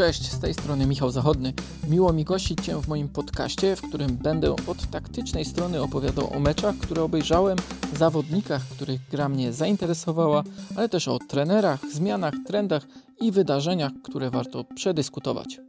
Cześć, z tej strony Michał Zachodny. Miło mi gościć Cię w moim podcaście, w którym będę od taktycznej strony opowiadał o meczach, które obejrzałem, zawodnikach, których gra mnie zainteresowała, ale też o trenerach, zmianach, trendach i wydarzeniach, które warto przedyskutować.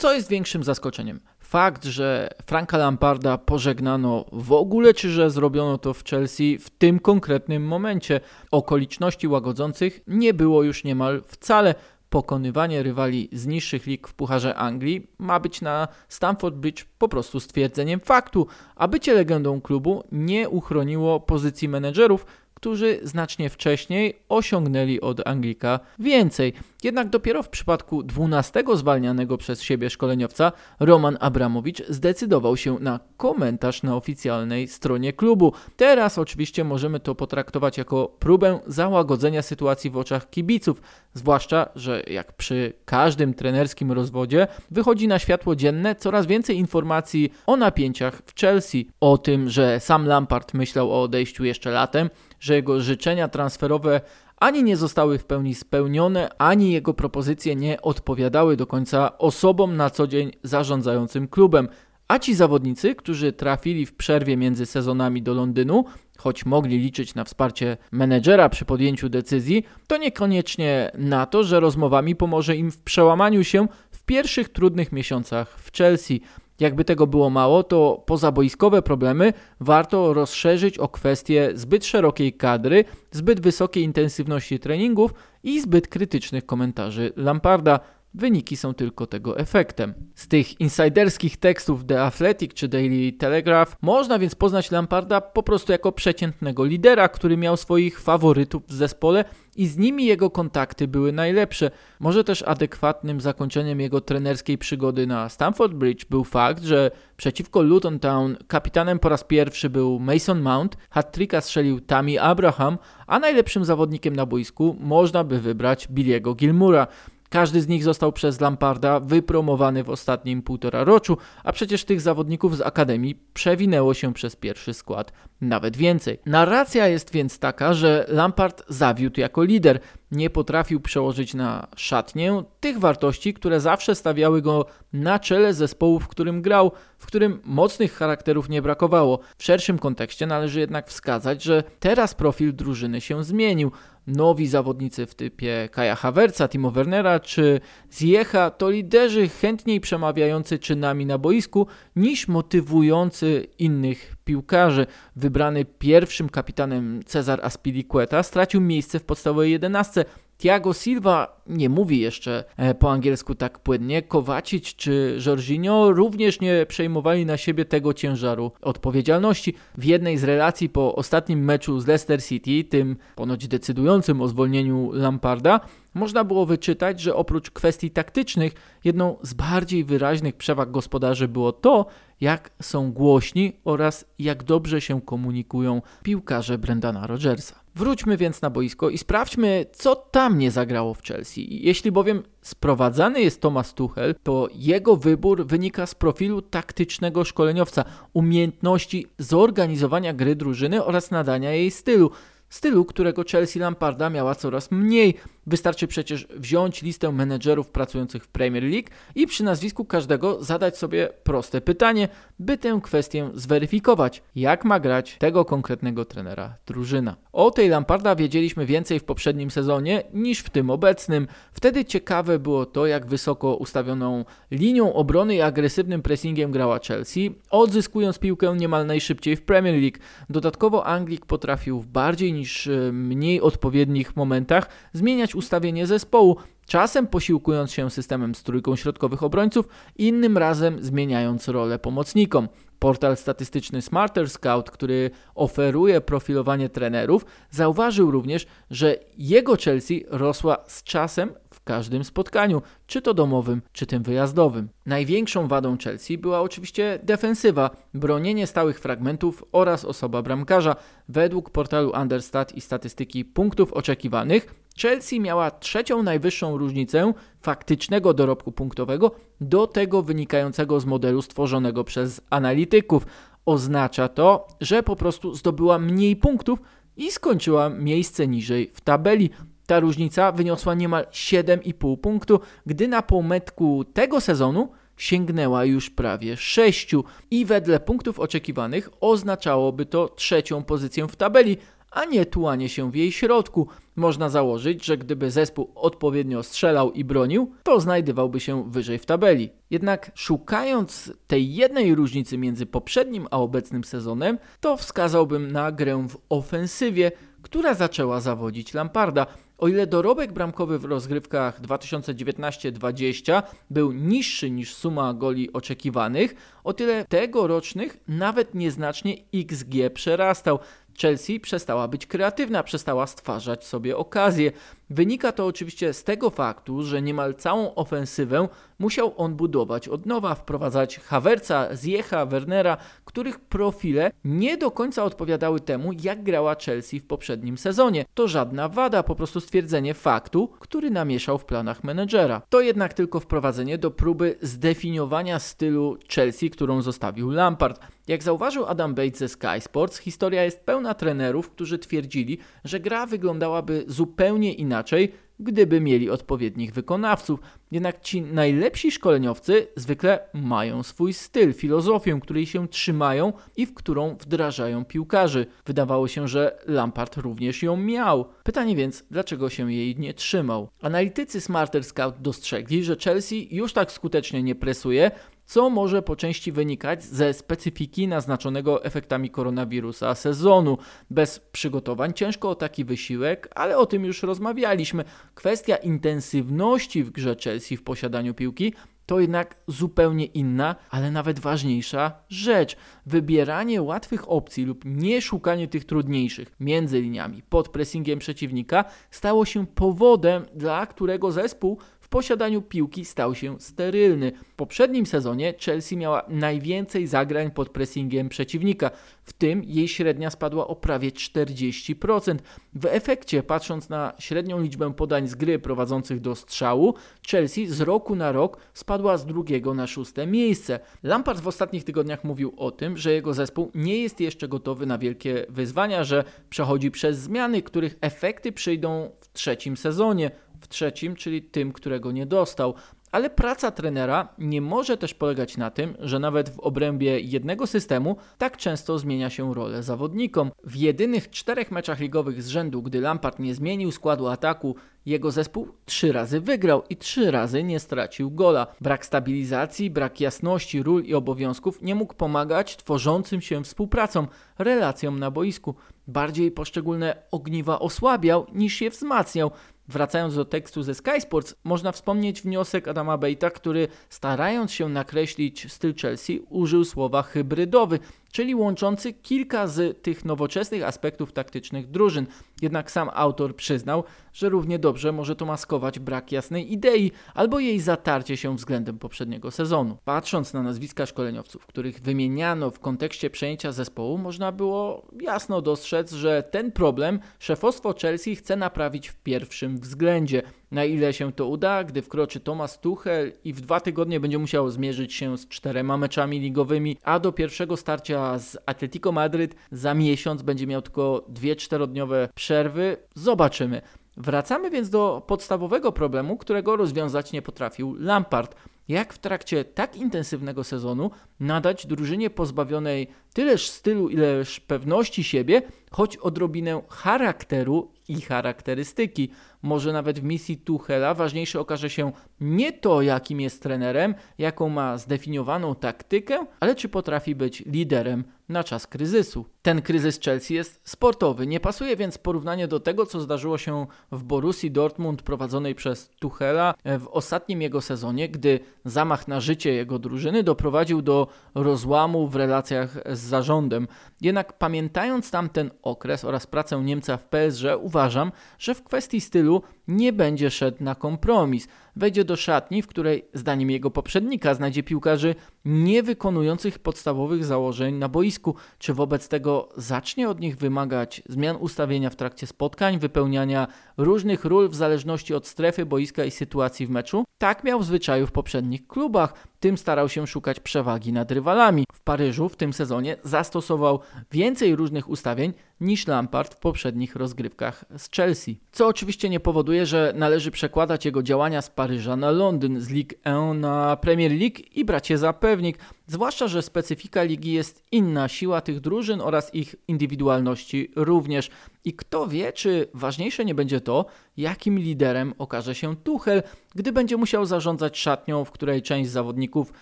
Co jest większym zaskoczeniem? Fakt, że Franka Lamparda pożegnano w ogóle, czy że zrobiono to w Chelsea w tym konkretnym momencie. Okoliczności łagodzących nie było już niemal wcale pokonywanie rywali z niższych lig w Pucharze Anglii ma być na Stamford Bridge po prostu stwierdzeniem faktu, a bycie legendą klubu nie uchroniło pozycji menedżerów, którzy znacznie wcześniej osiągnęli od Anglika więcej. Jednak dopiero w przypadku 12 zwalnianego przez siebie szkoleniowca Roman Abramowicz zdecydował się na komentarz na oficjalnej stronie klubu. Teraz oczywiście możemy to potraktować jako próbę załagodzenia sytuacji w oczach kibiców, zwłaszcza, że jak przy każdym trenerskim rozwodzie wychodzi na światło dzienne coraz więcej informacji o napięciach w Chelsea, o tym, że sam Lampard myślał o odejściu jeszcze latem, że jego życzenia transferowe ani nie zostały w pełni spełnione, ani jego propozycje nie odpowiadały do końca osobom na co dzień zarządzającym klubem. A ci zawodnicy, którzy trafili w przerwie między sezonami do Londynu, choć mogli liczyć na wsparcie menedżera przy podjęciu decyzji, to niekoniecznie na to, że rozmowami pomoże im w przełamaniu się w pierwszych trudnych miesiącach w Chelsea. Jakby tego było mało, to pozaboiskowe problemy warto rozszerzyć o kwestie zbyt szerokiej kadry, zbyt wysokiej intensywności treningów i zbyt krytycznych komentarzy Lamparda. Wyniki są tylko tego efektem. Z tych insiderskich tekstów The Athletic czy Daily Telegraph można więc poznać Lamparda po prostu jako przeciętnego lidera, który miał swoich faworytów w zespole i z nimi jego kontakty były najlepsze. Może też adekwatnym zakończeniem jego trenerskiej przygody na Stamford Bridge był fakt, że przeciwko Luton Town kapitanem po raz pierwszy był Mason Mount, hat-tricka strzelił Tammy Abraham, a najlepszym zawodnikiem na boisku można by wybrać Billiego Gilmura. Każdy z nich został przez Lamparda wypromowany w ostatnim półtora roczu, a przecież tych zawodników z Akademii przewinęło się przez pierwszy skład nawet więcej. Narracja jest więc taka, że Lampard zawiódł jako lider, nie potrafił przełożyć na szatnię tych wartości, które zawsze stawiały go na czele zespołu, w którym grał, w którym mocnych charakterów nie brakowało. W szerszym kontekście należy jednak wskazać, że teraz profil drużyny się zmienił. Nowi zawodnicy w typie Kaja Havertza, Timo Wernera czy Ziecha to liderzy chętniej przemawiający czynami na boisku niż motywujący innych piłkarzy. Wybrany pierwszym kapitanem Cezar Aspilicueta stracił miejsce w podstawowej jedenastce. Thiago Silva nie mówi jeszcze e, po angielsku tak płynnie. Kowacic czy Jorginho również nie przejmowali na siebie tego ciężaru odpowiedzialności. W jednej z relacji po ostatnim meczu z Leicester City, tym ponoć decydującym o zwolnieniu Lamparda, można było wyczytać, że oprócz kwestii taktycznych, jedną z bardziej wyraźnych przewag gospodarzy było to, jak są głośni oraz jak dobrze się komunikują piłkarze Brendana Rodgersa. Wróćmy więc na boisko i sprawdźmy, co tam nie zagrało w Chelsea. Jeśli bowiem sprowadzany jest Thomas Tuchel, to jego wybór wynika z profilu taktycznego szkoleniowca, umiejętności zorganizowania gry drużyny oraz nadania jej stylu stylu, którego Chelsea Lamparda miała coraz mniej. Wystarczy przecież wziąć listę menedżerów pracujących w Premier League i przy nazwisku każdego zadać sobie proste pytanie, by tę kwestię zweryfikować, jak ma grać tego konkretnego trenera drużyna. O tej Lamparda wiedzieliśmy więcej w poprzednim sezonie niż w tym obecnym. Wtedy ciekawe było to, jak wysoko ustawioną linią obrony i agresywnym pressingiem grała Chelsea, odzyskując piłkę niemal najszybciej w Premier League. Dodatkowo Anglik potrafił w bardziej niż e, mniej odpowiednich momentach zmieniać ustawienie zespołu, czasem posiłkując się systemem z trójką środkowych obrońców, innym razem zmieniając rolę pomocnikom. Portal statystyczny Smarter Scout, który oferuje profilowanie trenerów, zauważył również, że jego Chelsea rosła z czasem w każdym spotkaniu, czy to domowym, czy tym wyjazdowym. Największą wadą Chelsea była oczywiście defensywa, bronienie stałych fragmentów oraz osoba bramkarza. Według portalu Understat i statystyki punktów oczekiwanych, Chelsea miała trzecią najwyższą różnicę faktycznego dorobku punktowego do tego wynikającego z modelu stworzonego przez analityków. Oznacza to, że po prostu zdobyła mniej punktów i skończyła miejsce niżej w tabeli. Ta różnica wyniosła niemal 7,5 punktu, gdy na półmetku tego sezonu sięgnęła już prawie 6 i wedle punktów oczekiwanych oznaczałoby to trzecią pozycję w tabeli, a nie tułanie się w jej środku. Można założyć, że gdyby zespół odpowiednio strzelał i bronił, to znajdowałby się wyżej w tabeli. Jednak szukając tej jednej różnicy między poprzednim a obecnym sezonem, to wskazałbym na grę w ofensywie, która zaczęła zawodzić Lamparda. O ile dorobek bramkowy w rozgrywkach 2019-20 był niższy niż suma goli oczekiwanych, o tyle tegorocznych nawet nieznacznie XG przerastał. Chelsea przestała być kreatywna, przestała stwarzać sobie okazje. Wynika to oczywiście z tego faktu, że niemal całą ofensywę musiał on budować od nowa, wprowadzać Havertza, Ziecha, Wernera, których profile nie do końca odpowiadały temu, jak grała Chelsea w poprzednim sezonie. To żadna wada, po prostu stwierdzenie faktu, który namieszał w planach menedżera. To jednak tylko wprowadzenie do próby zdefiniowania stylu Chelsea, którą zostawił Lampard. Jak zauważył Adam Bates ze Sky Sports, historia jest pełna trenerów, którzy twierdzili, że gra wyglądałaby zupełnie inaczej, gdyby mieli odpowiednich wykonawców. Jednak ci najlepsi szkoleniowcy zwykle mają swój styl, filozofię, której się trzymają i w którą wdrażają piłkarzy. Wydawało się, że Lampard również ją miał. Pytanie więc, dlaczego się jej nie trzymał? Analitycy Smarter Scout dostrzegli, że Chelsea już tak skutecznie nie presuje, co może po części wynikać ze specyfiki naznaczonego efektami koronawirusa sezonu. Bez przygotowań ciężko o taki wysiłek, ale o tym już rozmawialiśmy. Kwestia intensywności w grze Chelsea w posiadaniu piłki to jednak zupełnie inna, ale nawet ważniejsza rzecz. Wybieranie łatwych opcji lub nie szukanie tych trudniejszych między liniami pod pressingiem przeciwnika stało się powodem, dla którego zespół posiadaniu piłki stał się sterylny. W poprzednim sezonie Chelsea miała najwięcej zagrań pod pressingiem przeciwnika, w tym jej średnia spadła o prawie 40%. W efekcie, patrząc na średnią liczbę podań z gry prowadzących do strzału, Chelsea z roku na rok spadła z drugiego na szóste miejsce. Lampard w ostatnich tygodniach mówił o tym, że jego zespół nie jest jeszcze gotowy na wielkie wyzwania, że przechodzi przez zmiany, których efekty przyjdą w trzecim sezonie w trzecim, czyli tym, którego nie dostał. Ale praca trenera nie może też polegać na tym, że nawet w obrębie jednego systemu tak często zmienia się rolę zawodnikom. W jedynych czterech meczach ligowych z rzędu, gdy Lampard nie zmienił składu ataku, jego zespół trzy razy wygrał i trzy razy nie stracił gola. Brak stabilizacji, brak jasności ról i obowiązków nie mógł pomagać tworzącym się współpracom, relacjom na boisku. Bardziej poszczególne ogniwa osłabiał niż je wzmacniał. Wracając do tekstu ze Sky Sports, można wspomnieć wniosek Adama Bejta, który starając się nakreślić styl Chelsea, użył słowa hybrydowy, czyli łączący kilka z tych nowoczesnych aspektów taktycznych drużyn. Jednak sam autor przyznał, że równie dobrze może to maskować brak jasnej idei albo jej zatarcie się względem poprzedniego sezonu. Patrząc na nazwiska szkoleniowców, których wymieniano w kontekście przejęcia zespołu, można było jasno dostrzec, że ten problem szefostwo Chelsea chce naprawić w pierwszym względzie. Na ile się to uda, gdy wkroczy Thomas Tuchel i w dwa tygodnie będzie musiał zmierzyć się z czterema meczami ligowymi, a do pierwszego starcia z Atletico Madryt za miesiąc będzie miał tylko dwie czterodniowe przerwy, zobaczymy. Wracamy więc do podstawowego problemu, którego rozwiązać nie potrafił Lampard. Jak w trakcie tak intensywnego sezonu nadać drużynie pozbawionej tyleż stylu, ileż pewności siebie, choć odrobinę charakteru i charakterystyki. Może nawet w misji Tuchela. Ważniejsze okaże się nie to, jakim jest trenerem, jaką ma zdefiniowaną taktykę, ale czy potrafi być liderem na czas kryzysu. Ten kryzys Chelsea jest sportowy, nie pasuje więc porównanie do tego, co zdarzyło się w Borussii Dortmund prowadzonej przez Tuchela w ostatnim jego sezonie, gdy zamach na życie jego drużyny doprowadził do rozłamu w relacjach z zarządem. Jednak pamiętając tamten okres oraz pracę Niemca w PSG, uważam, że w kwestii stylu nie będzie szedł na kompromis. Wejdzie do szatni, w której, zdaniem jego poprzednika, znajdzie piłkarzy nie wykonujących podstawowych założeń na boisku. Czy wobec tego zacznie od nich wymagać zmian ustawienia w trakcie spotkań, wypełniania różnych ról w zależności od strefy boiska i sytuacji w meczu? Tak miał zwyczaju w poprzednich klubach. Tym starał się szukać przewagi nad rywalami. W Paryżu w tym sezonie zastosował więcej różnych ustawień niż Lampard w poprzednich rozgrywkach z Chelsea. Co oczywiście nie powoduje, że należy przekładać jego działania z Paryża na Londyn, z Ligue 1 na Premier League i brać je za pewnik, zwłaszcza, że specyfika ligi jest inna, siła tych drużyn oraz ich indywidualności również. I kto wie, czy ważniejsze nie będzie to, jakim liderem okaże się Tuchel, gdy będzie musiał zarządzać szatnią, w której część zawodników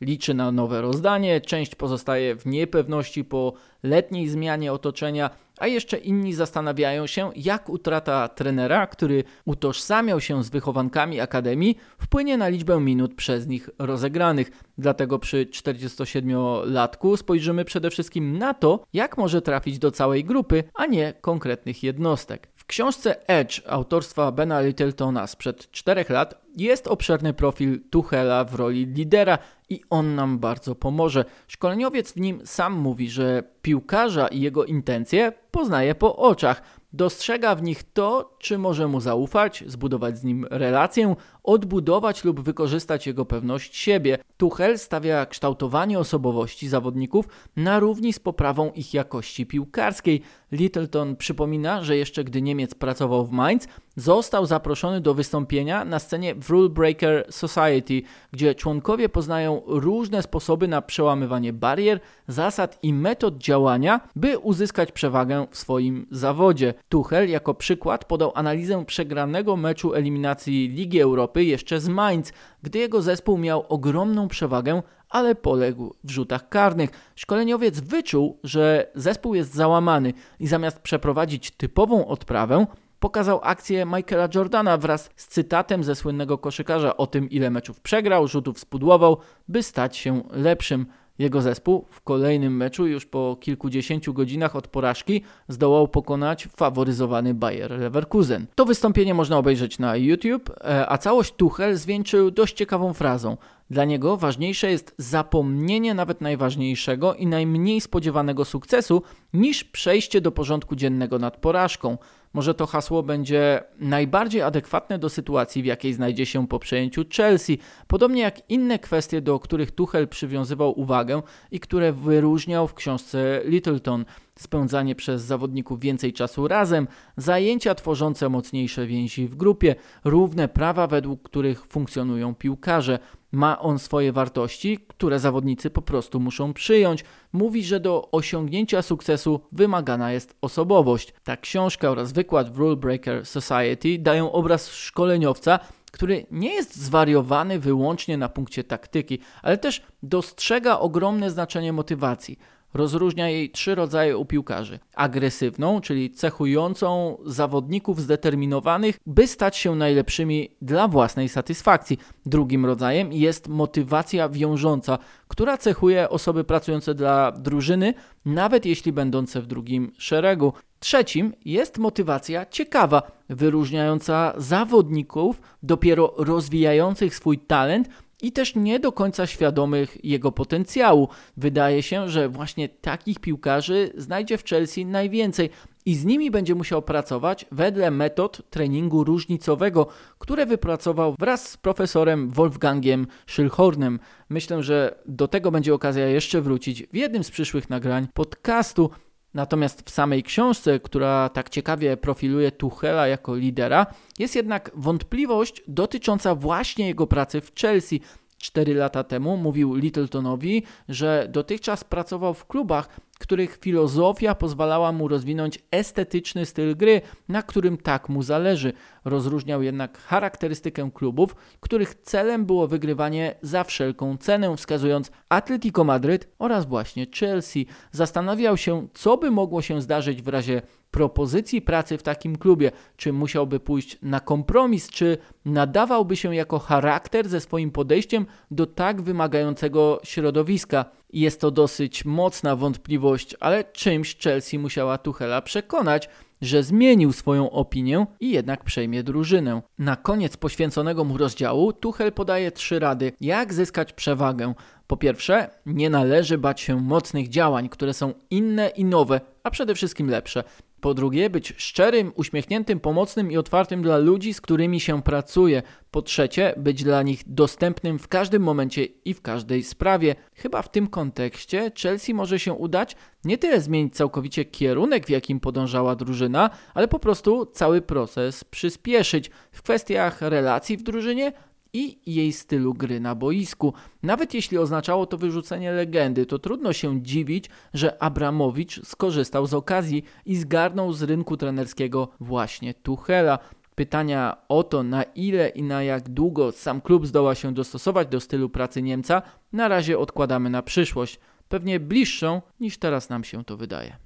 liczy na nowe rozdanie, część pozostaje w niepewności po letniej zmianie otoczenia, a jeszcze inni zastanawiają się, jak utrata trenera, który utożsamiał się z wychowankami akademii, wpłynie na liczbę minut przez nich rozegranych. Dlatego przy 47-latku spojrzymy przede wszystkim na to, jak może trafić do całej grupy, a nie konkretnych jednostek. W książce Edge autorstwa Bena Littletona sprzed 4 lat jest obszerny profil Tuchela w roli lidera i on nam bardzo pomoże. Szkoleniowiec w nim sam mówi, że piłkarza i jego intencje poznaje po oczach. Dostrzega w nich to, czy może mu zaufać, zbudować z nim relację, odbudować lub wykorzystać jego pewność siebie. Tuchel stawia kształtowanie osobowości zawodników na równi z poprawą ich jakości piłkarskiej. Littleton przypomina, że jeszcze gdy Niemiec pracował w Mainz, został zaproszony do wystąpienia na scenie w Rule Breaker Society, gdzie członkowie poznają różne sposoby na przełamywanie barier, zasad i metod działania, by uzyskać przewagę w swoim zawodzie. Tuchel jako przykład podał analizę przegranego meczu eliminacji Ligi Europy jeszcze z Mainz, gdy jego zespół miał ogromną przewagę, ale poległ w rzutach karnych. Szkoleniowiec wyczuł, że zespół jest załamany i zamiast przeprowadzić typową odprawę, pokazał akcję Michaela Jordana wraz z cytatem ze słynnego koszykarza o tym, ile meczów przegrał, rzutów spudłował, by stać się lepszym. Jego zespół w kolejnym meczu, już po kilkudziesięciu godzinach od porażki, zdołał pokonać faworyzowany Bayer Leverkusen. To wystąpienie można obejrzeć na YouTube, e, a całość Tuchel zwieńczył dość ciekawą frazą. Dla niego ważniejsze jest zapomnienie nawet najważniejszego i najmniej spodziewanego sukcesu niż przejście do porządku dziennego nad porażką. Może to hasło będzie najbardziej adekwatne do sytuacji, w jakiej znajdzie się po przejęciu Chelsea, podobnie jak inne kwestie, do których Tuchel przywiązywał uwagę i które wyróżniał w książce Littleton. Spędzanie przez zawodników więcej czasu razem, zajęcia tworzące mocniejsze więzi w grupie, równe prawa, według których funkcjonują piłkarze. Ma on swoje wartości, które zawodnicy po prostu muszą przyjąć. Mówi, że do osiągnięcia sukcesu wymagana jest osobowość. Ta książka oraz wykład w Rule Breaker Society dają obraz szkoleniowca, który nie jest zwariowany wyłącznie na punkcie taktyki, ale też dostrzega ogromne znaczenie motywacji. Rozróżnia jej trzy rodzaje u piłkarzy: agresywną, czyli cechującą zawodników zdeterminowanych, by stać się najlepszymi dla własnej satysfakcji. Drugim rodzajem jest motywacja wiążąca, która cechuje osoby pracujące dla drużyny, nawet jeśli będące w drugim szeregu. Trzecim jest motywacja ciekawa, wyróżniająca zawodników dopiero rozwijających swój talent i też nie do końca świadomych jego potencjału. Wydaje się, że właśnie takich piłkarzy znajdzie w Chelsea najwięcej i z nimi będzie musiał pracować wedle metod treningu różnicowego, które wypracował wraz z profesorem Wolfgangiem Schilhornem. Myślę, że do tego będzie okazja jeszcze wrócić w jednym z przyszłych nagrań podcastu. Natomiast w samej książce, która tak ciekawie profiluje Tuchela jako lidera, jest jednak wątpliwość dotycząca właśnie jego pracy w Chelsea. Cztery lata temu mówił Littletonowi, że dotychczas pracował w klubach, których filozofia pozwalała mu rozwinąć estetyczny styl gry, na którym tak mu zależy. Rozróżniał jednak charakterystykę klubów, których celem było wygrywanie za wszelką cenę, wskazując Atletico Madryt oraz właśnie Chelsea. Zastanawiał się, co by mogło się zdarzyć w razie propozycji pracy w takim klubie, czy musiałby pójść na kompromis, czy nadawałby się jako charakter ze swoim podejściem do tak wymagającego środowiska. Jest to dosyć mocna wątpliwość, ale czymś Chelsea musiała Tuchela przekonać, że zmienił swoją opinię i jednak przejmie drużynę. Na koniec poświęconego mu rozdziału Tuchel podaje trzy rady, jak zyskać przewagę. Po pierwsze, nie należy bać się mocnych działań, które są inne i nowe, a przede wszystkim lepsze. Po drugie, być szczerym, uśmiechniętym, pomocnym i otwartym dla ludzi, z którymi się pracuje. Po trzecie, być dla nich dostępnym w każdym momencie i w każdej sprawie. Chyba w tym kontekście Chelsea może się udać nie tyle zmienić całkowicie kierunek, w jakim podążała drużyna, ale po prostu cały proces przyspieszyć w kwestiach relacji w drużynie i jej stylu gry na boisku. Nawet jeśli oznaczało to wyrzucenie legendy, to trudno się dziwić, że Abramowicz skorzystał z okazji i zgarnął z rynku trenerskiego właśnie Tuchela. Pytania o to, na ile i na jak długo sam klub zdoła się dostosować do stylu pracy Niemca, na razie odkładamy na przyszłość, pewnie bliższą niż teraz nam się to wydaje.